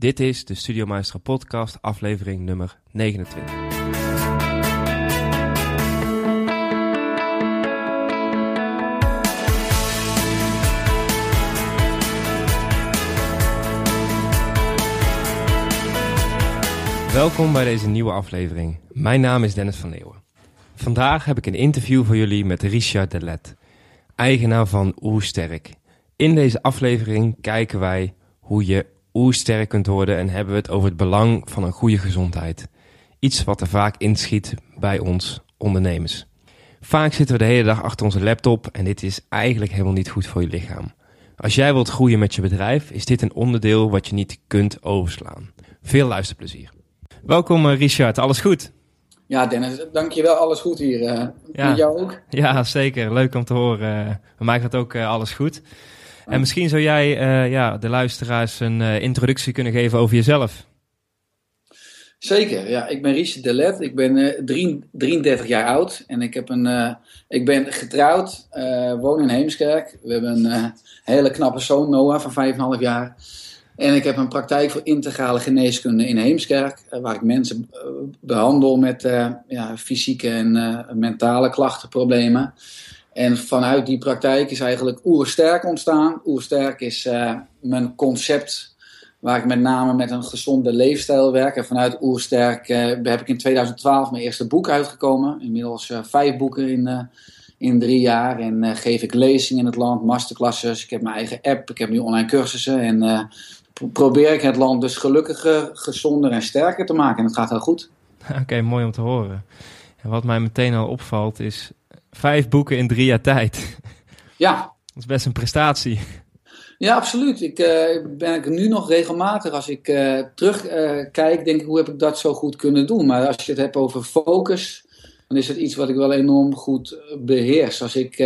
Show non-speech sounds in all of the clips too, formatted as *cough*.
Dit is de Studio Maestro podcast, aflevering nummer 29. Welkom bij deze nieuwe aflevering. Mijn naam is Dennis van Leeuwen. Vandaag heb ik een interview voor jullie met Richard Delet, eigenaar van Oersterk. In deze aflevering kijken wij hoe je oersterk kunt worden en hebben we het over het belang van een goede gezondheid. Iets wat er vaak inschiet bij ons ondernemers. Vaak zitten we de hele dag achter onze laptop en dit is eigenlijk helemaal niet goed voor je lichaam. Als jij wilt groeien met je bedrijf, is dit een onderdeel wat je niet kunt overslaan. Veel luisterplezier. Welkom eh, Richard, alles goed? Ja, Dennis, dankjewel. Alles goed hier. Uh, ja. Met jou ook? Ja, zeker. Leuk om te horen. Bij mij gaat ook uh, alles goed. En misschien zou jij uh, ja, de luisteraars een uh, introductie kunnen geven over jezelf. Zeker, ja. Ik ben Richard Delet. Ik ben uh, 33 jaar oud en ik, heb een, ik ben getrouwd, woon in Heemskerk. We hebben een hele knappe zoon, Noah, van 5,5 jaar. En ik heb een praktijk voor integrale geneeskunde in Heemskerk, waar ik mensen behandel met ja, fysieke en mentale klachten, problemen. En vanuit die praktijk is eigenlijk Oersterk ontstaan. Oersterk is uh, mijn concept waar ik met name met een gezonde leefstijl werk. En vanuit Oersterk uh, heb ik in 2012 mijn eerste boek uitgekomen. Inmiddels uh, vijf boeken in, in drie jaar. En geef ik lezingen in het land, masterclasses. Ik heb mijn eigen app, ik heb nu online cursussen. En probeer ik het land dus gelukkiger, gezonder en sterker te maken. En het gaat heel goed. *laughs* Oké, mooi om te horen. En wat mij meteen al opvalt is Vijf boeken in drie jaar tijd. Ja. *laughs* Dat is best een prestatie. Ja, absoluut. Ik uh, ben ik nu nog regelmatig, als ik uh, terugkijk, uh, denk ik, hoe heb ik dat zo goed kunnen doen? Maar als je het hebt over focus, dan is het iets wat ik wel enorm goed beheers. Als ik,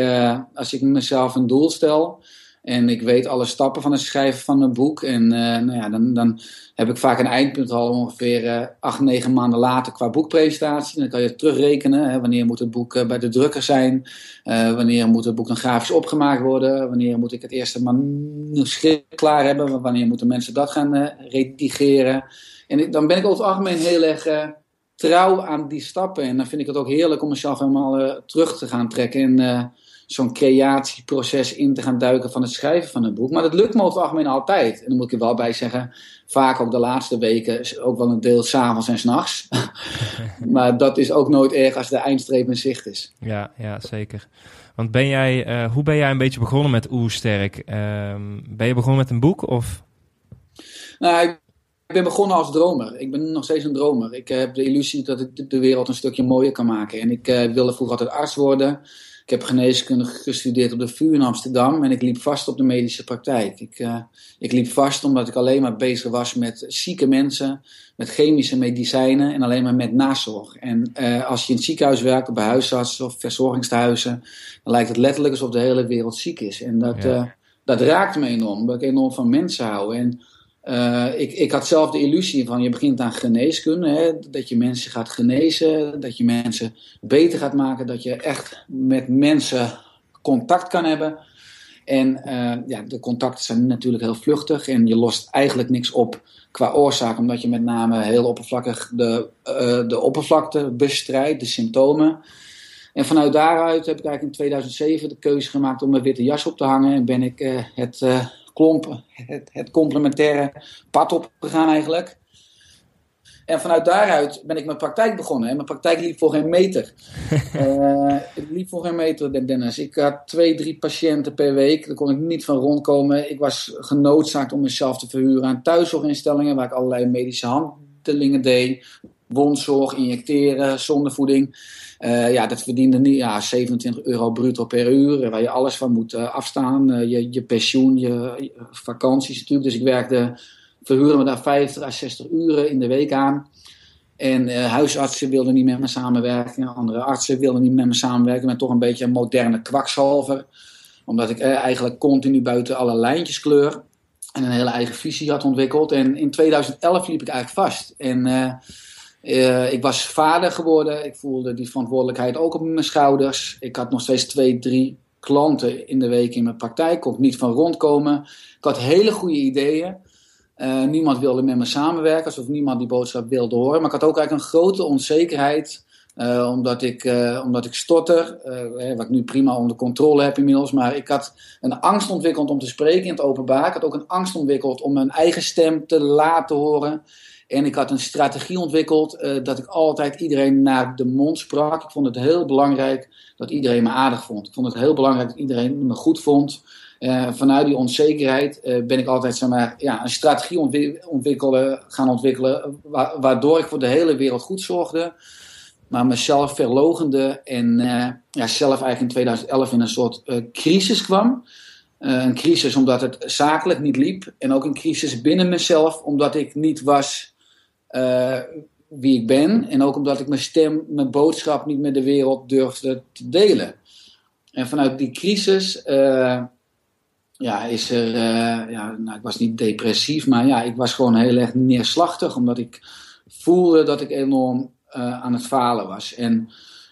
als ik mezelf een doel stel, en ik weet alle stappen van het schrijven van een boek. En uh, nou ja, dan, dan heb ik vaak een eindpunt al ongeveer uh, acht, negen maanden later qua boekpresentatie. Dan kan je terugrekenen. Hè, wanneer moet het boek uh, bij de drukker zijn? wanneer moet het boek dan grafisch opgemaakt worden? Wanneer moet ik het eerste manuscript klaar hebben? Wanneer moeten mensen dat gaan redigeren? En dan ben ik over het algemeen heel erg trouw aan die stappen. En dan vind ik het ook heerlijk om mezelf helemaal terug te gaan trekken. En zo'n creatieproces in te gaan duiken van het schrijven van een boek. Maar dat lukt me over het algemeen altijd. En dan moet ik er wel bij zeggen, vaak ook de laatste weken, ook wel een deel s'avonds en s'nachts. *laughs* maar dat is ook nooit erg als de eindstreep in zicht is. Ja, ja zeker. Want ben jij, uh, hoe ben jij een beetje begonnen met Oersterk? Uh, ben je begonnen met een boek of... Nou, ik ben begonnen als dromer. Ik ben nog steeds een dromer. Ik heb de illusie dat ik de wereld een stukje mooier kan maken. En ik uh, wilde vroeger altijd arts worden. Ik heb geneeskunde gestudeerd op de VU in Amsterdam en ik liep vast op de medische praktijk. Ik, uh, ik liep vast omdat ik alleen maar bezig was met zieke mensen, met chemische medicijnen en alleen maar met nazorg. En uh, als je in het ziekenhuis werkt, bij huisartsen of verzorgingstehuizen, dan lijkt het letterlijk alsof de hele wereld ziek is. En dat, ja. uh, dat raakt me enorm, omdat ik enorm van mensen hou. En uh, ik, ik had zelf de illusie van je begint aan geneeskunde, hè, dat je mensen gaat genezen, dat je mensen beter gaat maken, dat je echt met mensen contact kan hebben. En uh, ja, de contacten zijn natuurlijk heel vluchtig en je lost eigenlijk niks op qua oorzaak, omdat je met name heel oppervlakkig de, uh, de oppervlakte bestrijdt, de symptomen. En vanuit daaruit heb ik eigenlijk in 2007 de keuze gemaakt om mijn witte jas op te hangen en ben ik het klomp, het, het complementaire pad opgegaan eigenlijk. En vanuit daaruit ben ik mijn praktijk begonnen. En mijn praktijk liep voor geen meter. uh, *laughs* het liep voor geen meter, Dennis. Ik had twee, drie patiënten per week. Daar kon ik niet van rondkomen. Ik was genoodzaakt om mezelf te verhuren aan thuiszorginstellingen... waar ik allerlei medische handelingen deed. Wondzorg, injecteren, zondevoeding. Uh, ja, dat verdiende niet, ja, 27 euro bruto per uur, waar je alles van moet uh, afstaan. Je, je pensioen, je, vakanties natuurlijk. Dus ik werkte, verhuurde me daar 50 à 60 uren in de week aan. En huisartsen wilden niet met me samenwerken, andere artsen wilden niet met me samenwerken. Ik toch een beetje een moderne kwakzalver. Omdat ik eigenlijk continu buiten alle lijntjes kleur. En een hele eigen visie had ontwikkeld. En in 2011 liep ik eigenlijk vast. En uh, ik was vader geworden. Ik voelde die verantwoordelijkheid ook op mijn schouders. Ik had nog steeds twee, drie klanten in de week in mijn praktijk. Kon niet van rondkomen. Ik had hele goede ideeën. niemand wilde met me samenwerken, alsof niemand die boodschap wilde horen. Maar ik had ook eigenlijk een grote onzekerheid, omdat, ik, omdat ik stotter, wat ik nu prima onder controle heb inmiddels. Maar ik had een angst ontwikkeld om te spreken in het openbaar. Ik had ook een angst ontwikkeld om mijn eigen stem te laten horen. En ik had een strategie ontwikkeld uh, dat ik altijd iedereen naar de mond sprak. Ik vond het heel belangrijk dat iedereen me aardig vond. Ik vond het heel belangrijk dat iedereen me goed vond. Uh, vanuit die onzekerheid uh, ben ik altijd zeg maar, ja, een strategie ontwikkelen, gaan ontwikkelen. Wa waardoor ik voor de hele wereld goed zorgde. Maar mezelf verlogende en ja, zelf eigenlijk in 2011 in een soort crisis kwam. een crisis omdat het zakelijk niet liep. En ook een crisis binnen mezelf omdat ik niet was uh, wie ik ben. En ook omdat ik mijn stem, mijn boodschap niet met de wereld durfde te delen. En vanuit die crisis uh, ja, is er. Uh, ja, nou, ik was niet depressief, maar ja, ik was gewoon heel erg neerslachtig. Omdat ik voelde dat ik enorm aan het falen was. En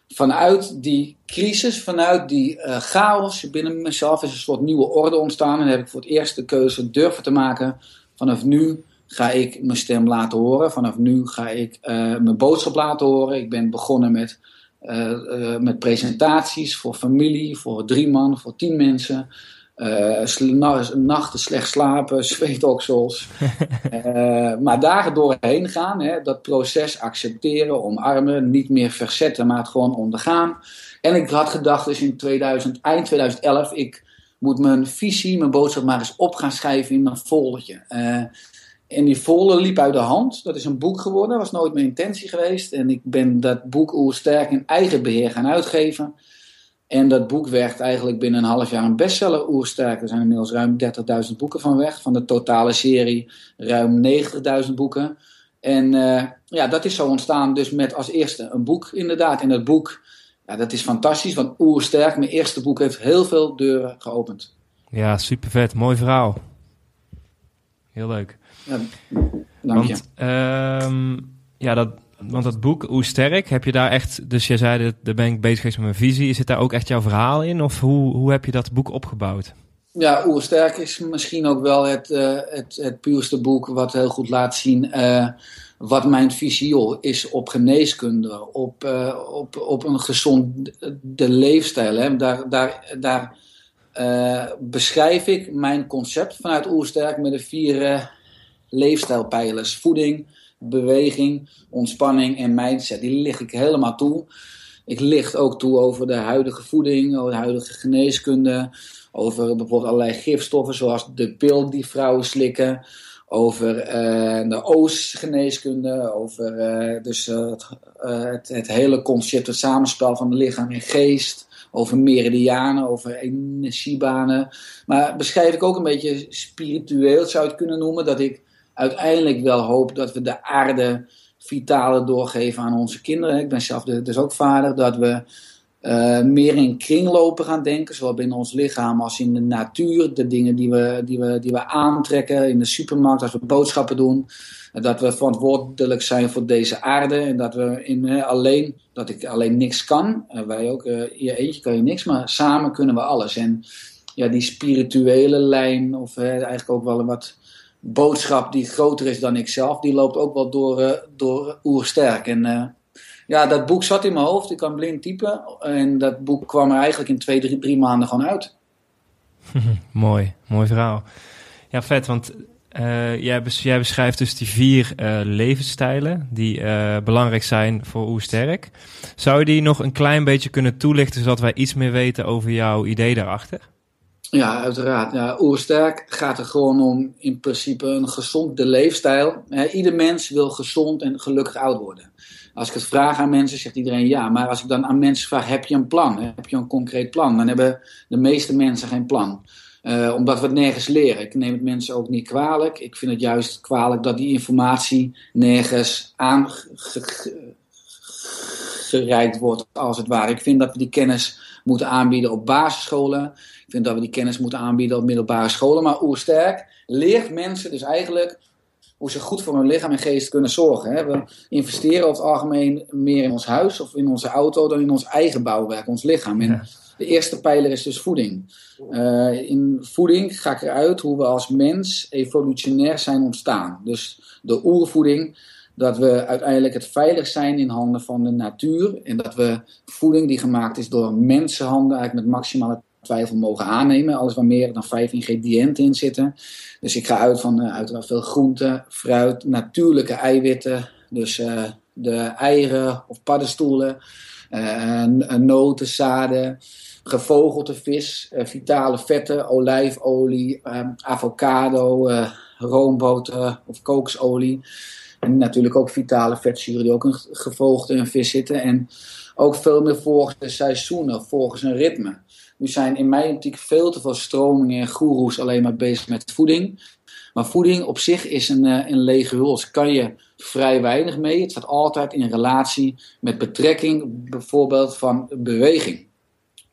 vanuit die crisis, vanuit die chaos binnen mezelf, is een soort nieuwe orde ontstaan. En heb ik voor het eerst de keuze durven te maken. Vanaf nu ga ik mijn stem laten horen. Vanaf nu ga ik uh, mijn boodschap laten horen. Ik ben begonnen met, uh, uh, met presentaties voor familie, voor drie man, voor tien mensen. nachten slecht slapen, *laughs* zweetoksels. *laughs* maar daar doorheen gaan, hè, dat proces accepteren, omarmen, niet meer verzetten, maar het gewoon ondergaan. En ik had gedacht, dus in 2000, eind 2011, ik moet mijn visie, mijn boodschap maar eens op gaan schrijven in mijn foldertje. En die volle liep uit de hand. Dat is een boek geworden. Was nooit mijn intentie geweest. En ik ben dat boek Oersterk in eigen beheer gaan uitgeven. En dat boek werd eigenlijk binnen een half jaar een bestseller Oersterk. Er zijn inmiddels ruim 30.000 boeken van weg. Van de totale serie ruim 90.000 boeken. En uh, ja, dat is zo ontstaan dus met als eerste een boek inderdaad. En dat boek, ja, dat is fantastisch. Want Oersterk, mijn eerste boek, heeft heel veel deuren geopend. Ja, super vet. Mooi verhaal. Heel leuk. Ja, dank want, je. Um, ja, dat, want dat boek, Hoe Sterk, heb je daar echt... Dus jij zei, dat, daar ben ik bezig geweest met mijn visie. Zit daar ook echt jouw verhaal in? Of hoe, hoe heb je dat boek opgebouwd? Ja, Oersterk is misschien ook wel het, uh, het, het puurste boek wat heel goed laat zien uh, wat mijn visie is op geneeskunde, op, uh, op, op een gezonde leefstijl. Hè. Daar, daar, daar beschrijf ik mijn concept vanuit Oersterk met de vier leefstijlpijlers. Voeding, beweging, ontspanning en mindset. Die lig ik helemaal toe. Ik licht ook toe over de huidige voeding, over de huidige geneeskunde. Over bijvoorbeeld allerlei gifstoffen zoals de pil die vrouwen slikken. Over uh, de oostgeneeskunde. Over uh, dus, het, het, het, hele concept, het samenspel van lichaam en geest over meridianen, over energiebanen. Maar beschrijf ik ook een beetje spiritueel, zou je het kunnen noemen, dat ik uiteindelijk wel hoop dat we de aarde vitale doorgeven aan onze kinderen. Ik ben zelf dus ook vader, dat we uh, meer in kringlopen gaan denken, zowel binnen ons lichaam als in de natuur. De dingen die we, die we, die we aantrekken in de supermarkt als we boodschappen doen. Dat we verantwoordelijk zijn voor deze aarde en dat we in, alleen, dat ik alleen niks kan. Uh, wij ook, je eentje kan je niks, maar samen kunnen we alles. En ja, die spirituele lijn, of eigenlijk ook wel een wat boodschap die groter is dan ikzelf, die loopt ook wel door, uh, door oersterk. En uh, ja, dat boek zat in mijn hoofd, ik kan blind typen. En dat boek kwam er eigenlijk in twee, drie, drie maanden gewoon uit. *laughs* mooi, mooi verhaal. Ja, vet, want jij, jij, beschrijft dus die vier levensstijlen die belangrijk zijn voor Oersterk. Zou je die nog een klein beetje kunnen toelichten, zodat wij iets meer weten over jouw idee daarachter? Ja, uiteraard. Ja, Oersterk gaat er gewoon om in principe een gezonde leefstijl. ieder mens wil gezond en gelukkig oud worden. Als ik het vraag aan mensen, zegt iedereen ja. Maar als ik dan aan mensen vraag, heb je een plan? Heb je een concreet plan? Dan hebben de meeste mensen geen plan. Uh, omdat we het nergens leren. Ik neem het mensen ook niet kwalijk. Ik vind het juist kwalijk dat die informatie nergens aangereikt wordt, als het ware. Ik vind dat we die kennis moeten aanbieden op basisscholen vind dat we die kennis moeten aanbieden op middelbare scholen. Maar Oersterk leert mensen dus eigenlijk hoe ze goed voor hun lichaam en geest kunnen zorgen. We investeren over het algemeen meer in ons huis of in onze auto dan in ons eigen bouwwerk, ons lichaam. En De eerste pijler is dus voeding. Uh, in voeding ga ik eruit hoe we als mens evolutionair zijn ontstaan. Dus de oervoeding, dat we uiteindelijk het veilig zijn in handen van de natuur. En dat we voeding die gemaakt is door mensenhanden eigenlijk met maximale twijfel mogen aannemen. Alles waar meer dan vijf ingrediënten in zitten. Dus ik ga uit van uh, uiteraard veel groenten, fruit, natuurlijke eiwitten. Dus uh, de eieren of paddenstoelen, uh, noten, zaden, gevogelte vis, vitale vetten, olijfolie, avocado, roomboter of kooksolie. En natuurlijk ook vitale vetzuren die ook in gevogelte in vis zitten. En ook veel meer volgens de seizoenen, volgens een ritme. Nu zijn in mijn optiek veel te veel stromingen en goeroes alleen maar bezig met voeding. Maar voeding op zich is een, uh, een lege huls. Kan je vrij weinig mee. Het staat altijd in relatie met betrekking bijvoorbeeld van beweging.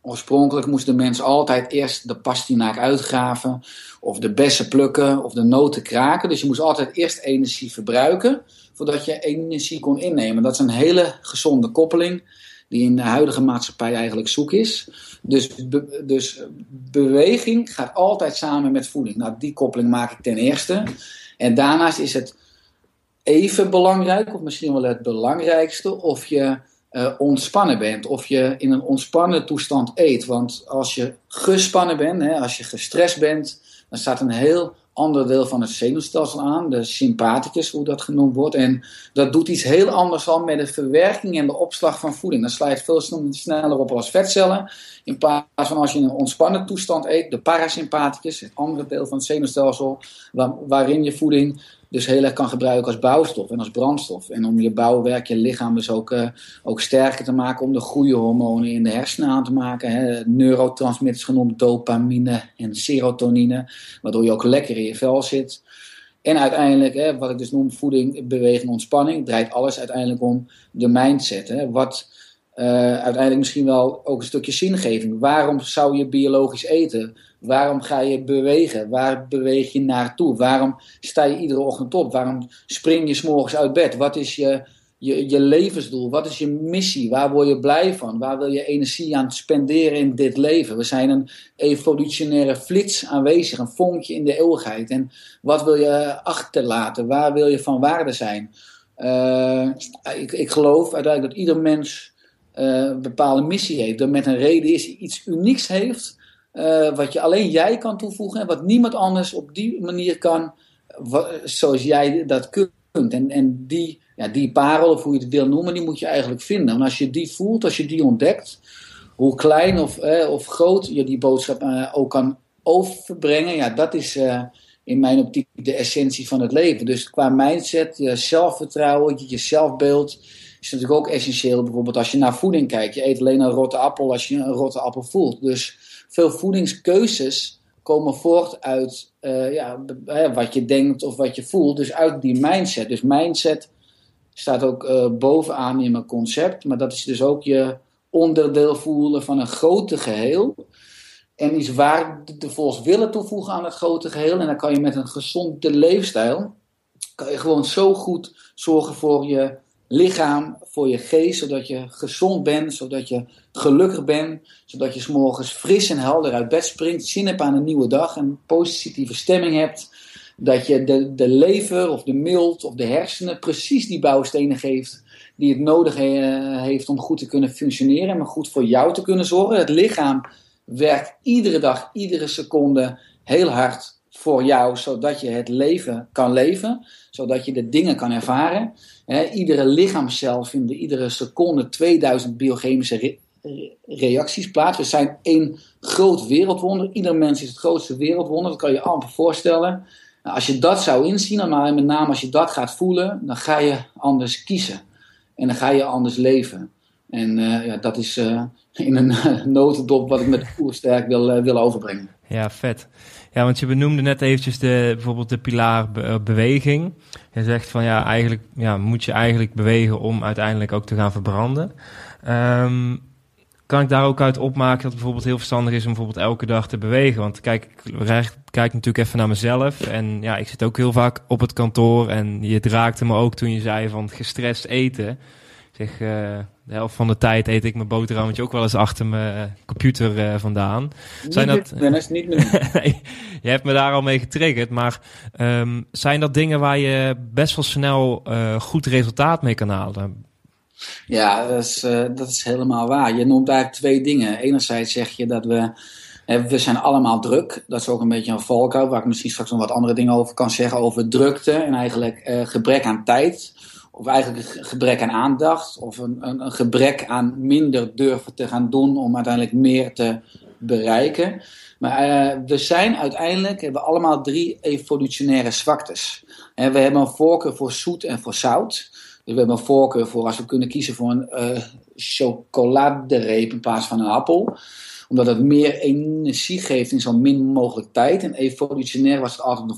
Oorspronkelijk moest de mens altijd eerst de pastinaak uitgraven, of de bessen plukken, of de noten kraken. Dus je moest altijd eerst energie verbruiken, voordat je energie kon innemen. Dat is een hele gezonde koppeling die in de huidige maatschappij eigenlijk zoek is. Dus, dus beweging gaat altijd samen met voeding. Nou, die koppeling maak ik ten eerste. En daarnaast is het even belangrijk, of misschien wel het belangrijkste, of je uh, ontspannen bent. Of je in een ontspannen toestand eet. Want als je gespannen bent, hè, als je gestrest bent, dan staat een heel ander deel van het zenuwstelsel aan, de sympathicus, hoe dat genoemd wordt. En dat doet iets heel anders dan met de verwerking en de opslag van voeding. Dat slijt veel sneller op als vetcellen. In plaats van als je in een ontspannen toestand eet, de parasympathicus, het andere deel van het zenuwstelsel, waarin je voeding dus heel erg kan gebruiken als bouwstof en als brandstof. En om je bouwwerk, je lichaam dus ook, uh, ook sterker te maken, om de goede hormonen in de hersenen aan te maken. Hè. Neurotransmitters genoemd dopamine en serotonine, waardoor je ook lekker in je vel zit. En uiteindelijk, hè, wat ik dus noem voeding, beweging, ontspanning, draait alles uiteindelijk om de mindset. Hè. Wat uh, uiteindelijk misschien wel ook een stukje zingeving. Waarom zou je biologisch eten? Waarom ga je bewegen? Waar beweeg je naartoe? Waarom sta je iedere ochtend op? Waarom spring je s'morgens uit bed? Wat is je, je, je levensdoel? Wat is je missie? Waar word je blij van? Waar wil je energie aan spenderen in dit leven? We zijn een evolutionaire flits aanwezig, een vonkje in de eeuwigheid. En wat wil je achterlaten? Waar wil je van waarde zijn? Uh, ik, ik geloof uiteindelijk dat ieder mens uh, een bepaalde missie heeft. Dat met een reden is, iets unieks heeft uh, wat je alleen jij kan toevoegen en wat niemand anders op die manier kan, zoals jij dat kunt. En, en die, ja, die parel, of hoe je het wil noemen, die moet je eigenlijk vinden. En als je die voelt, als je die ontdekt, hoe klein of, eh, of groot je die boodschap uh, ook kan overbrengen, ja, dat is uh, in mijn optiek de essentie van het leven. Dus qua mindset, je zelfvertrouwen, je zelfbeeld, is natuurlijk ook essentieel. Bijvoorbeeld als je naar voeding kijkt, je eet alleen een rotte appel als je een rotte appel voelt. Dus veel voedingskeuzes komen voort uit uh, ja, wat je denkt of wat je voelt. Dus uit die mindset. Dus mindset staat ook uh, bovenaan in mijn concept. Maar dat is dus ook je onderdeel voelen van een grote geheel. En iets volgens willen toevoegen aan het grote geheel. En dan kan je met een gezonde leefstijl. Kan je gewoon zo goed zorgen voor je lichaam, voor je geest, zodat je gezond bent, zodat je gelukkig bent, zodat je s morgens fris en helder uit bed springt, zin hebt aan een nieuwe dag, een positieve stemming hebt, dat je de, de lever of de mild of de hersenen precies die bouwstenen geeft die het nodig heeft om goed te kunnen functioneren, maar goed voor jou te kunnen zorgen. Het lichaam werkt iedere dag, iedere seconde heel hard voor jou, zodat je het leven kan leven, zodat je de dingen kan ervaren. iedere lichaamscel vindt iedere seconde 2000 biochemische reacties plaats. We zijn één groot wereldwonder. Ieder mens is het grootste wereldwonder, dat kan je amper voorstellen. Nou, als je dat zou inzien, maar met name als je dat gaat voelen, dan ga je anders kiezen. En dan ga je anders leven. En uh, ja, dat is uh, *laughs* in een notendop wat ik met Voersterk wil, uh, wil overbrengen. Ja, vet. Ja, want je benoemde net eventjes de, bijvoorbeeld de pilaar be beweging. Je zegt van ja, eigenlijk ja, moet je eigenlijk bewegen om uiteindelijk ook te gaan verbranden. Um, kan ik daar ook uit opmaken dat het bijvoorbeeld heel verstandig is om bijvoorbeeld elke dag te bewegen? Want kijk, ik kijk natuurlijk even naar mezelf. En ja, ik zit ook heel vaak op het kantoor. En je raakte me ook toen je zei van gestrest eten. Zeg, uh, de helft van de tijd eet ik mijn boterhammetje ook wel eens achter mijn computer vandaan. Niet zijn dat... Dennis, niet meer. *laughs* nee, je hebt me daar al mee getriggerd, maar um, zijn dat dingen waar je best wel snel goed resultaat mee kan halen? Ja, dat is, dat is helemaal waar. Je noemt eigenlijk twee dingen. Enerzijds zeg je dat we we zijn allemaal druk. Dat is ook een beetje een valkuil, waar ik misschien straks nog wat andere dingen over kan zeggen. Over drukte en eigenlijk uh, gebrek aan tijd. Of eigenlijk een gebrek aan aandacht. Of een, een, een, gebrek aan minder durven te gaan doen om uiteindelijk meer te bereiken. Maar uh, we zijn uiteindelijk, hebben allemaal drie evolutionaire zwaktes. En we hebben een voorkeur voor zoet en voor zout. Dus we hebben een voorkeur voor als we kunnen kiezen voor een uh, chocoladereep in plaats van een appel omdat het meer energie geeft in zo min mogelijk tijd. En evolutionair was het altijd een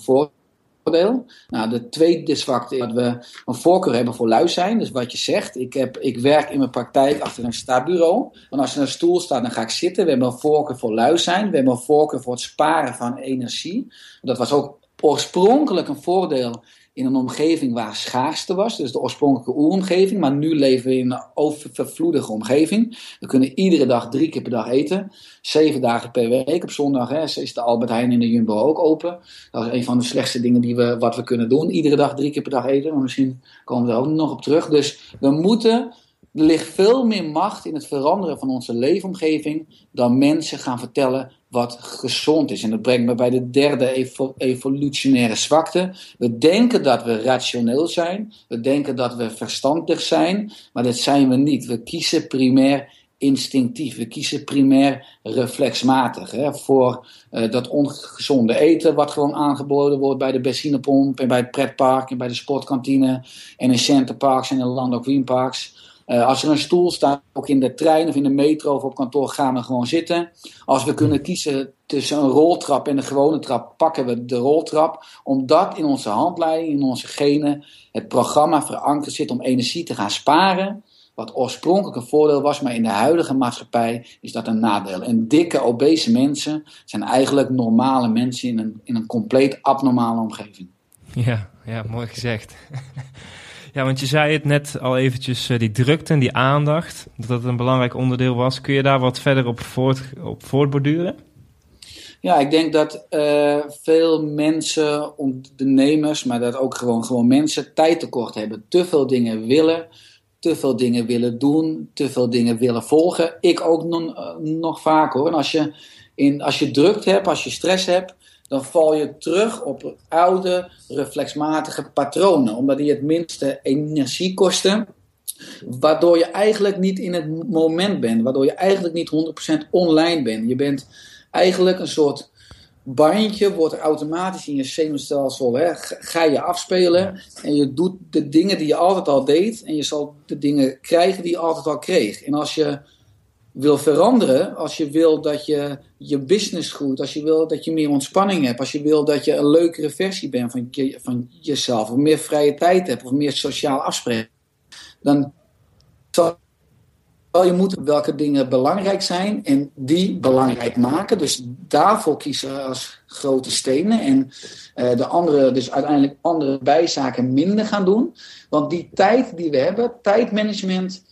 Nou, de tweede zwakte is dat we een voorkeur hebben voor lui zijn. Dus wat je zegt, ik, heb, ik werk in mijn praktijk achter een stabureau. Want als er een stoel staat, dan ga ik zitten. We hebben een voorkeur voor lui zijn. We hebben een voorkeur voor het sparen van energie. Dat was ook oorspronkelijk een voordeel in een omgeving waar schaarste was, dus de oorspronkelijke oeromgeving. Maar nu leven we in een oververvloedige omgeving. We kunnen iedere dag drie keer per dag eten. Zeven dagen per week. Op zondag hè, is de Albert Heijn en de Jumbo ook open. Dat is een van de slechtste dingen die we, wat we kunnen doen. Iedere dag drie keer per dag eten. Maar misschien komen we er ook nog op terug. Dus we moeten er ligt veel meer macht in het veranderen van onze leefomgeving dan mensen gaan vertellen wat gezond is. En dat brengt me bij de derde evolutionaire zwakte. We denken dat we rationeel zijn, we denken dat we verstandig zijn, maar dat zijn we niet. We kiezen primair instinctief. We kiezen primair reflexmatig hè, voor uh, dat ongezonde eten wat gewoon aangeboden wordt bij de benzinepomp en bij het pretpark en bij de sportkantine en in centerparks en in Green Parks. Uh, als er een stoel staat, ook in de trein of in de metro of op kantoor, gaan we gewoon zitten. Als we kunnen kiezen tussen een roltrap en een gewone trap, pakken we de roltrap. Omdat in onze handleiding, in onze genen, het programma verankerd zit om energie te gaan sparen. Wat oorspronkelijk een voordeel was, maar in de huidige maatschappij is dat een nadeel. En dikke, obese mensen zijn eigenlijk normale mensen in een, in een compleet abnormale omgeving. Ja, ja mooi gezegd. *laughs* Ja, want je zei het net al eventjes, uh, die drukte en die aandacht, dat dat een belangrijk onderdeel was. Kun je daar wat verder op, voort, op voortborduren? Ja, ik denk dat uh, veel mensen, ondernemers, maar dat ook gewoon, gewoon mensen tijd tekort hebben. Te veel dingen willen, te veel dingen willen doen, te veel dingen willen volgen. Ik ook nog, uh, nog vaak hoor. En als je, in, als je druk hebt, als je stress hebt, dan val je terug op oude reflexmatige patronen, omdat die het minste energie kosten. Waardoor je eigenlijk niet in het moment bent, waardoor je eigenlijk niet 100% online bent. Je bent eigenlijk een soort bandje, wordt er automatisch in je zenuwstelsel, hè, ga je afspelen en je doet de dingen die je altijd al deed en je zal de dingen krijgen die je altijd al kreeg. En als je wil veranderen, als je wil dat je je business groeit, als je wil dat je meer ontspanning hebt, als je wil dat je een leukere versie bent van, van jezelf, of meer vrije tijd hebt, of meer sociaal afspreken, dan zal je moeten welke dingen belangrijk zijn en die belangrijk maken. Dus daarvoor kiezen als grote stenen en uh, de andere, dus uiteindelijk andere bijzaken minder gaan doen. Want die tijd die we hebben, tijdmanagement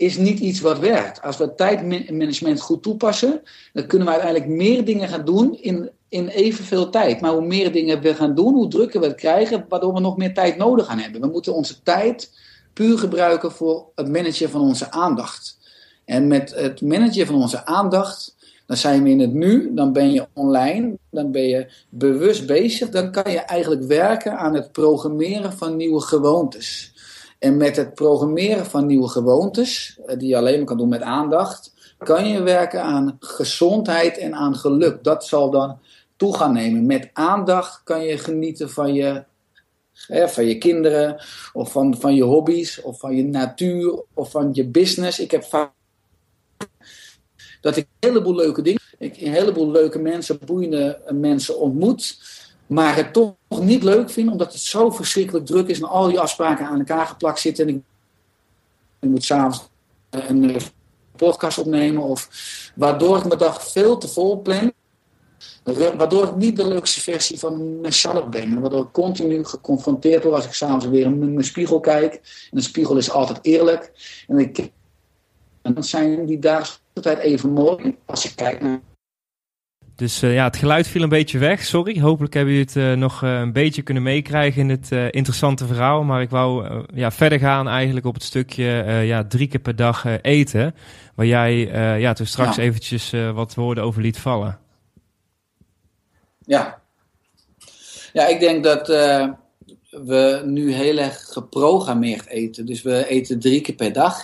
is niet iets wat werkt. Als we tijdmanagement goed toepassen, dan kunnen we uiteindelijk meer dingen gaan doen in, in evenveel tijd. Maar hoe meer dingen we gaan doen, hoe drukker we het krijgen, waardoor we nog meer tijd nodig gaan hebben. We moeten onze tijd puur gebruiken voor het managen van onze aandacht. En met het managen van onze aandacht, dan zijn we in het nu, dan ben je online, dan ben je bewust bezig, dan kan je eigenlijk werken aan het programmeren van nieuwe gewoontes. En met het programmeren van nieuwe gewoontes, eh, die je alleen maar kan doen met aandacht, kan je werken aan gezondheid en aan geluk. Dat zal dan toe gaan nemen. Met aandacht kan je genieten van je, hè, van je kinderen, of van, van je hobby's, of van je natuur, of van je business. Ik heb vaak dat ik een heleboel leuke dingen, ik een heleboel leuke mensen, boeiende mensen ontmoet maar het toch niet leuk vind, omdat het zo verschrikkelijk druk is en al die afspraken aan elkaar geplakt zitten. En ik, moet s'avonds een eh, podcast opnemen, of waardoor ik mijn dag veel te vol plan. Waardoor ik niet de leukste versie van mezelf ben. Waardoor ik continu geconfronteerd word als ik s'avonds weer in mijn spiegel kijk. En de spiegel is altijd eerlijk. En ik dan zijn die dagen altijd even mooi als je kijkt naar dus uh, ja, het geluid viel een beetje weg. Sorry. Hopelijk hebben jullie het uh, nog uh, een beetje kunnen meekrijgen in het interessante verhaal. Maar ik wou ja, verder gaan eigenlijk op het stukje ja, drie keer per dag eten. Waar jij ja, toen straks ja. eventjes wat woorden over liet vallen. Ja. Ja, ik denk dat we nu heel erg geprogrammeerd eten. Dus we eten drie keer per dag.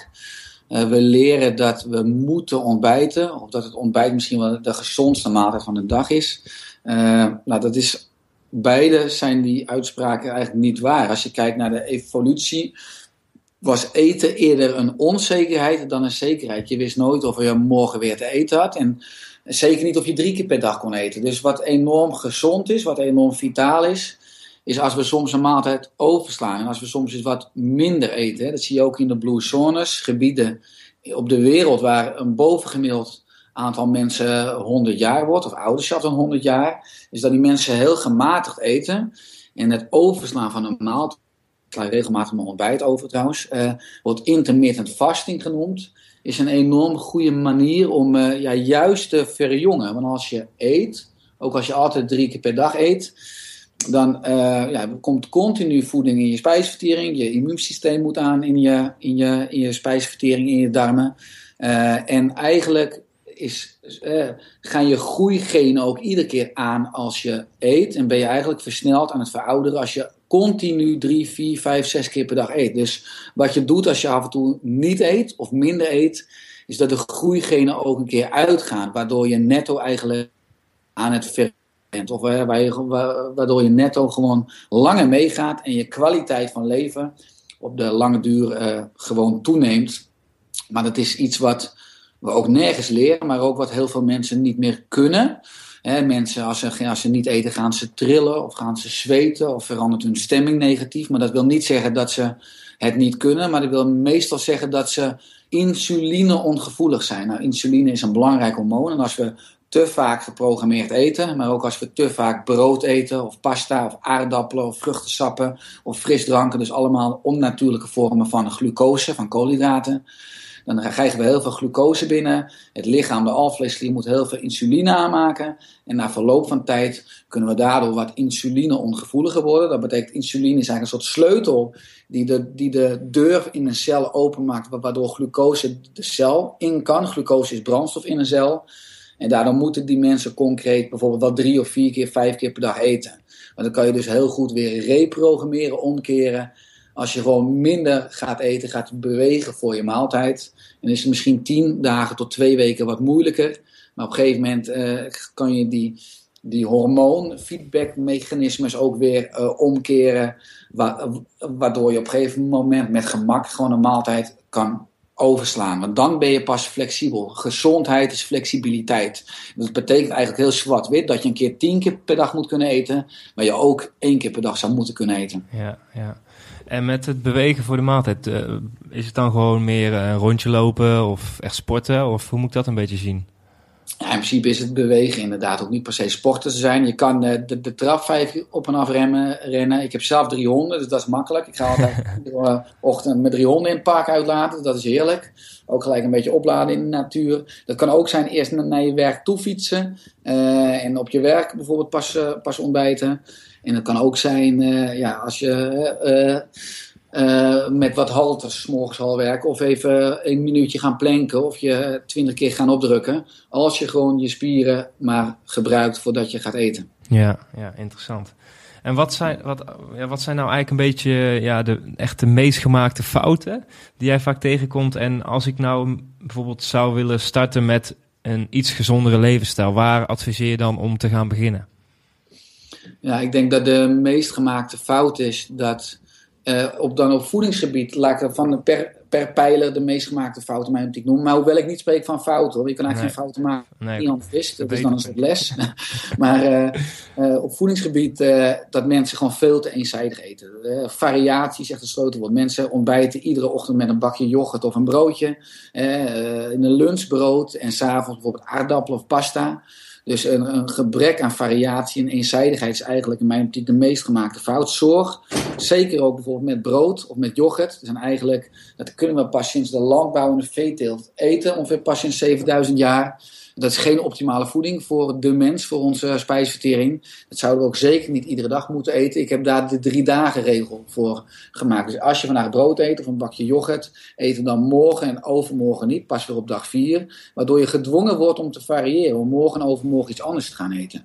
Uh, we leren dat we moeten ontbijten, of dat het ontbijt misschien wel de gezondste maaltijd van de dag is. Uh, nou, dat is, beide zijn die uitspraken eigenlijk niet waar. Als je kijkt naar de evolutie, was eten eerder een onzekerheid dan een zekerheid. Je wist nooit of je morgen weer te eten had. En zeker niet of je drie keer per dag kon eten. Dus wat enorm gezond is, wat enorm vitaal is, is als we soms een maaltijd overslaan en als we soms eens wat minder eten. Hè, dat zie je ook in de blue zones, gebieden op de wereld waar een bovengemiddeld aantal mensen 100 jaar wordt, of ouder zelfs dan 100 jaar, is dat die mensen heel gematigd eten. En het overslaan van een maaltijd, ik sla regelmatig mijn ontbijt over trouwens, uh, wordt intermittent fasting genoemd, is een enorm goede manier om uh, ja, juist te verjongen. Want als je eet, ook als je altijd drie keer per dag eet, dan uh, ja, komt continu voeding in je spijsvertering. Je immuunsysteem moet aan in je, in je, in je spijsvertering, in je darmen. Uh, en eigenlijk is, uh, gaan je groeigenen ook iedere keer aan als je eet. En ben je eigenlijk versneld aan het verouderen als je continu drie, vier, vijf, zes keer per dag eet. Dus wat je doet als je af en toe niet eet of minder eet, is dat de groeigenen ook een keer uitgaan. Waardoor je netto eigenlijk aan het ver of waardoor je netto gewoon langer meegaat en je kwaliteit van leven op de lange duur uh, gewoon toeneemt. Maar dat is iets wat we ook nergens leren, maar ook wat heel veel mensen niet meer kunnen. mensen, als ze, als ze niet eten, gaan ze trillen of gaan ze zweten of verandert hun stemming negatief. Maar dat wil niet zeggen dat ze het niet kunnen, maar dat wil meestal zeggen dat ze insuline ongevoelig zijn. Nou, insuline is een belangrijk hormoon en als we te vaak geprogrammeerd eten, maar ook als we te vaak brood eten, of pasta, of aardappelen, of vruchtensappen, of frisdranken, dus allemaal onnatuurlijke vormen van glucose, van koolhydraten. Dan krijgen we heel veel glucose binnen. Het lichaam, de alvleesklier, moet heel veel insuline aanmaken. En na verloop van tijd kunnen we daardoor wat insuline ongevoeliger worden. Dat betekent insuline is eigenlijk een soort sleutel die de, die de deur in een cel openmaakt, waardoor glucose de cel in kan. Glucose is brandstof in een cel. En daardoor moeten die mensen concreet bijvoorbeeld wel drie of vier keer, vijf keer per dag eten. Maar dan kan je dus heel goed weer reprogrammeren, omkeren. Als je gewoon minder gaat eten, gaat bewegen voor je maaltijd. En is het misschien tien dagen tot twee weken wat moeilijker. Maar op een gegeven moment uh, kan je die, die hormoonfeedbackmechanismes ook weer uh, omkeren. waardoor je op een gegeven moment met gemak gewoon een maaltijd kan overslaan. Want dan ben je pas flexibel. Gezondheid is flexibiliteit. Dat betekent eigenlijk heel zwart-wit dat je een keer tien keer per dag moet kunnen eten, maar je ook één keer per dag zou moeten kunnen eten. Ja, ja. En met het bewegen voor de maaltijd, uh, is het dan gewoon meer een rondje lopen of echt sporten? Of hoe moet ik dat een beetje zien? Ja, in principe is het bewegen inderdaad ook niet per se sporten te zijn. Je kan de, de, de trap vijf op en af remmen, rennen. Ik heb zelf drie honden, dus dat is makkelijk. Ik ga altijd *laughs* de ochtend met drie honden in het park uitlaten. Dat is heerlijk. Ook gelijk een beetje opladen in de natuur. Dat kan ook zijn eerst naar je werk toe fietsen. Uh, en op je werk bijvoorbeeld pas, uh, pas ontbijten. En dat kan ook zijn, uh, ja, als je uh, met wat halters morgens al werken. Of even een minuutje gaan planken. Of je twintig keer gaan opdrukken. Als je gewoon je spieren maar gebruikt voordat je gaat eten. Ja, ja interessant. En wat zijn, wat, ja, wat zijn nou eigenlijk een beetje ja, de echt de meest gemaakte fouten die jij vaak tegenkomt? En als ik nou bijvoorbeeld zou willen starten met een iets gezondere levensstijl, waar adviseer je dan om te gaan beginnen? Ja, ik denk dat de meest gemaakte fout is dat uh, op, dan op voedingsgebied laat ik van per, per pijler de meest gemaakte fouten mij ik noem. Maar hoewel ik niet spreek van fouten, hoor. je kan eigenlijk geen fouten maken. Nee, Iemand wist, dat is dan een soort les. *laughs* maar uh, uh, op voedingsgebied dat mensen gewoon veel te eenzijdig eten. variatie is echt een sleutelwoord. Mensen ontbijten iedere ochtend met een bakje yoghurt of een broodje. in een lunchbrood en s'avonds bijvoorbeeld aardappelen of pasta. Dus een, een, gebrek aan variatie en eenzijdigheid is eigenlijk in mijn optiek de meest gemaakte fout. Zorg, zeker ook bijvoorbeeld met brood of met yoghurt. Zijn eigenlijk, dat kunnen we pas sinds de landbouw en de veeteelt eten, ongeveer pas sinds 7000 jaar. Dat is geen optimale voeding voor de mens, voor onze spijsvertering. Dat zouden we ook zeker niet iedere dag moeten eten. Ik heb daar de drie dagen regel voor gemaakt. Dus als je vandaag brood eet of een bakje yoghurt, eten dan morgen en overmorgen niet, pas weer op dag vier. Waardoor je gedwongen wordt om te variëren, om morgen en overmorgen iets anders te gaan eten.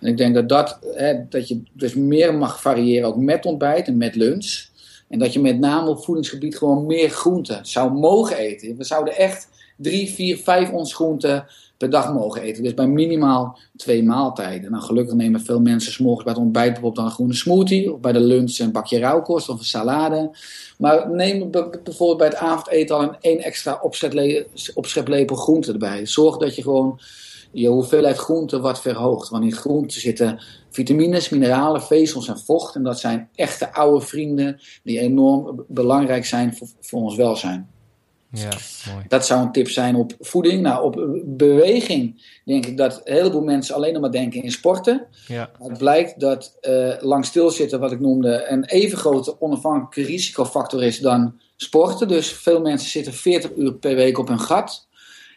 En ik denk dat, dat, hè, dat je dus meer mag variëren, ook met ontbijt en met lunch. En dat je met name op voedingsgebied gewoon meer groenten zou mogen eten. We zouden echt drie, vier, vijf ons groenten per dag mogen eten. Dus bij minimaal twee maaltijden. Nou, gelukkig nemen veel mensen s morgens bij het ontbijt bijvoorbeeld een groene smoothie. Of bij de lunch een bakje rauwkost of een salade. Maar neem bijvoorbeeld bij het avondeten al een één extra opscheplepel groente erbij. Zorg dat je gewoon je hoeveelheid groente wat verhoogt. Want in groenten zitten vitamines, mineralen, vezels en vocht. En dat zijn echte oude vrienden die enorm belangrijk zijn voor ons welzijn. Ja, mooi. Dat zou een tip zijn op voeding. Nou, op beweging denk ik dat een heleboel mensen alleen nog maar denken in sporten. Ja. Het blijkt dat uh, lang stilzitten, wat ik noemde, een even grote onafhankelijke risicofactor is dan sporten. Dus veel mensen zitten 40 uur per week op hun gat.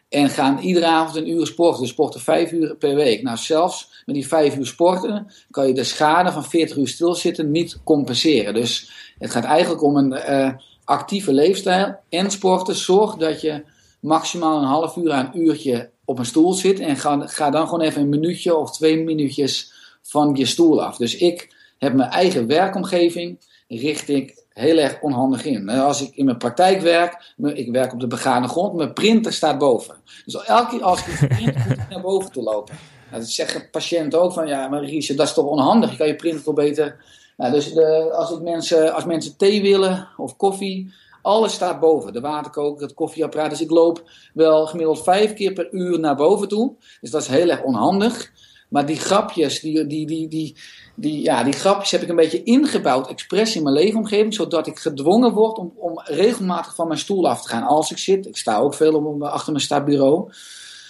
En gaan iedere avond een uur sporten. Dus sporten 5 uur per week. Nou, zelfs met die 5 uur sporten kan je de schade van 40 uur stilzitten niet compenseren. Dus het gaat eigenlijk om een. Uh, actieve leefstijl en sporten. Zorg dat je maximaal een half uur aan een uurtje op een stoel zit. En ga, ga dan gewoon even een minuutje of twee minuutjes van je stoel af. Dus ik heb mijn eigen werkomgeving, richt ik heel erg onhandig in. Als ik in mijn praktijk werk, ik werk op de begane grond, mijn printer staat boven. Dus elke keer als ik print, moet ik naar boven toe lopen. Nou, dat zeggen patiënten ook van, ja, maar Riesje, dat is toch onhandig? Je kan je printer toch beter nou, dus de, als, mensen, als mensen thee willen of koffie, alles staat boven. De waterkoker, het koffieapparaat. Dus ik loop wel gemiddeld vijf keer per uur naar boven toe. Dus dat is heel erg onhandig. Maar die grapjes, die, die, die, die, ja, die grapjes heb ik een beetje ingebouwd, expres in mijn leefomgeving, zodat ik gedwongen word om, om regelmatig van mijn stoel af te gaan als ik zit. Ik sta ook veel achter mijn stabureau.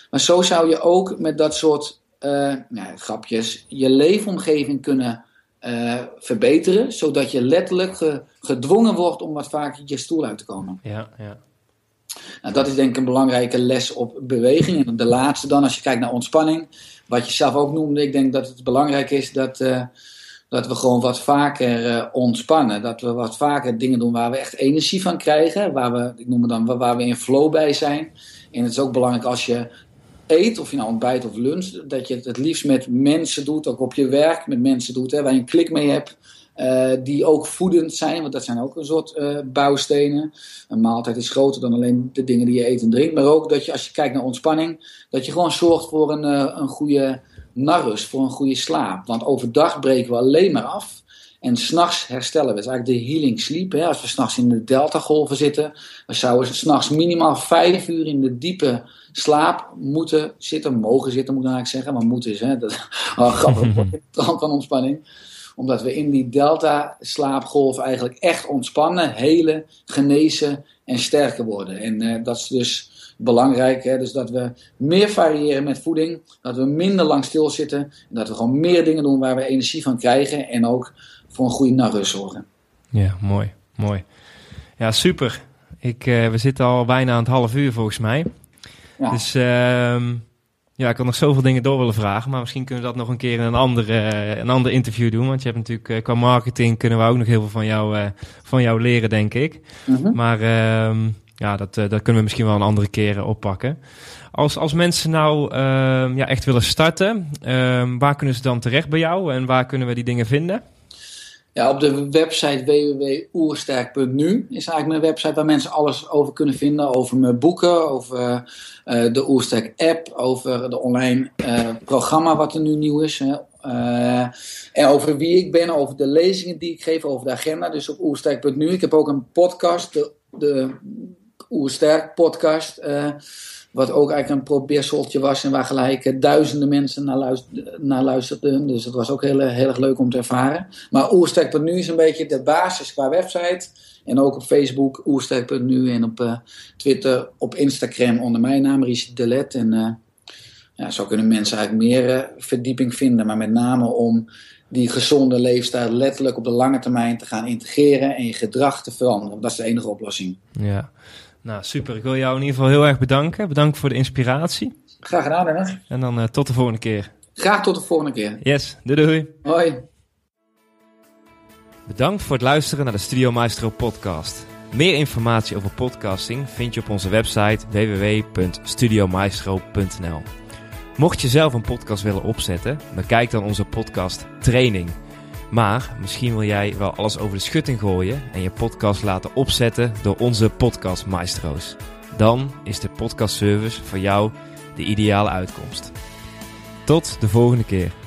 Maar zo zou je ook met dat soort uh, ja, grapjes je leefomgeving kunnen uh, verbeteren, zodat je letterlijk gedwongen wordt om wat vaker je stoel uit te komen. Ja, ja. Nou, dat is denk ik een belangrijke les op beweging. En de laatste dan, als je kijkt naar ontspanning, wat je zelf ook noemde, ik denk dat het belangrijk is dat, uh, dat we gewoon wat vaker uh, ontspannen. Dat we wat vaker dingen doen waar we echt energie van krijgen, waar we, ik noem het dan, waar we in flow bij zijn. En het is ook belangrijk als je eet, of je nou ontbijt of lunch, dat je het liefst met mensen doet, ook op je werk met mensen doet, hè, waar je een klik mee hebt. Uh, die ook voedend zijn, want dat zijn ook een soort uh, bouwstenen. Een maaltijd is groter dan alleen de dingen die je eet en drinkt. Maar ook dat je, als je kijkt naar ontspanning, dat je gewoon zorgt voor een, uh, een goede narrus, voor een goede slaap. Want overdag breken we alleen maar af. En s'nachts herstellen we. Het is eigenlijk de healing sleep. Hè. Als we s'nachts in de delta-golven zitten, dan zouden we s'nachts minimaal vijf uur in de diepe slaap moeten zitten, mogen zitten moet ik eigenlijk zeggen, maar moeten is, hè, dat is een grappig van *laughs* ontspanning. Omdat we in die delta slaapgolf eigenlijk echt ontspannen, helen, genezen en sterker worden. En uh, dat is dus belangrijk, hè, dus dat we meer variëren met voeding, dat we minder lang stilzitten, en dat we gewoon meer dingen doen waar we energie van krijgen en ook voor een goede nachtrust zorgen. Ja, mooi, mooi. Ja, super. Ik, uh, we zitten al bijna aan het half uur volgens mij. Ja. Dus uh, ja, ik had nog zoveel dingen door willen vragen. Maar misschien kunnen we dat nog een keer in een, andere, een ander interview doen. Want je hebt natuurlijk uh, qua marketing kunnen we ook nog heel veel van jou, van jou leren, denk ik. Mm -hmm. Maar uh, ja, dat, dat kunnen we misschien wel een andere keer oppakken. Als, als mensen nou ehm, ja, echt willen starten, ehm, waar kunnen ze dan terecht bij jou? En waar kunnen we die dingen vinden? Ja, op de website www.oersterk.nu is eigenlijk mijn website waar mensen alles over kunnen vinden. Over mijn boeken, over uh, de Oersterk app, over de online uh, programma wat er nu nieuw is. Hè. Uh, en over wie ik ben, over de lezingen die ik geef, over de agenda. Dus op oersterk.nu. Ik heb ook een podcast, de, de Oersterk podcast. Wat ook eigenlijk een probeerseltje was en waar gelijk duizenden mensen naar, luister, naar luisterden. Dus dat was ook heel, heel erg leuk om te ervaren. Maar Oersterk.nu is een beetje de basis qua website. En ook op Facebook Oersterk.nu en op uh, Twitter, op Instagram onder mijn naam Richard Delet. En ja, zo kunnen mensen eigenlijk meer verdieping vinden. Maar met name om die gezonde leefstijl letterlijk op de lange termijn te gaan integreren en je gedrag te veranderen. Dat is de enige oplossing. Ja, nou super. Ik wil jou in ieder geval heel erg bedanken. Bedankt voor de inspiratie. Graag gedaan, Dennis. En dan uh, tot de volgende keer. Graag tot de volgende keer. Yes, doei doei. Hoi. Bedankt voor het luisteren naar de Studio Maestro podcast. Meer informatie over podcasting vind je op onze website www.studiomaestro.nl. Mocht je zelf een podcast willen opzetten, bekijk dan onze podcast Training. Maar misschien wil jij wel alles over de schutting gooien en je podcast laten opzetten door onze podcast maestro's. Dan is de podcastservice voor jou de ideale uitkomst. Tot de volgende keer.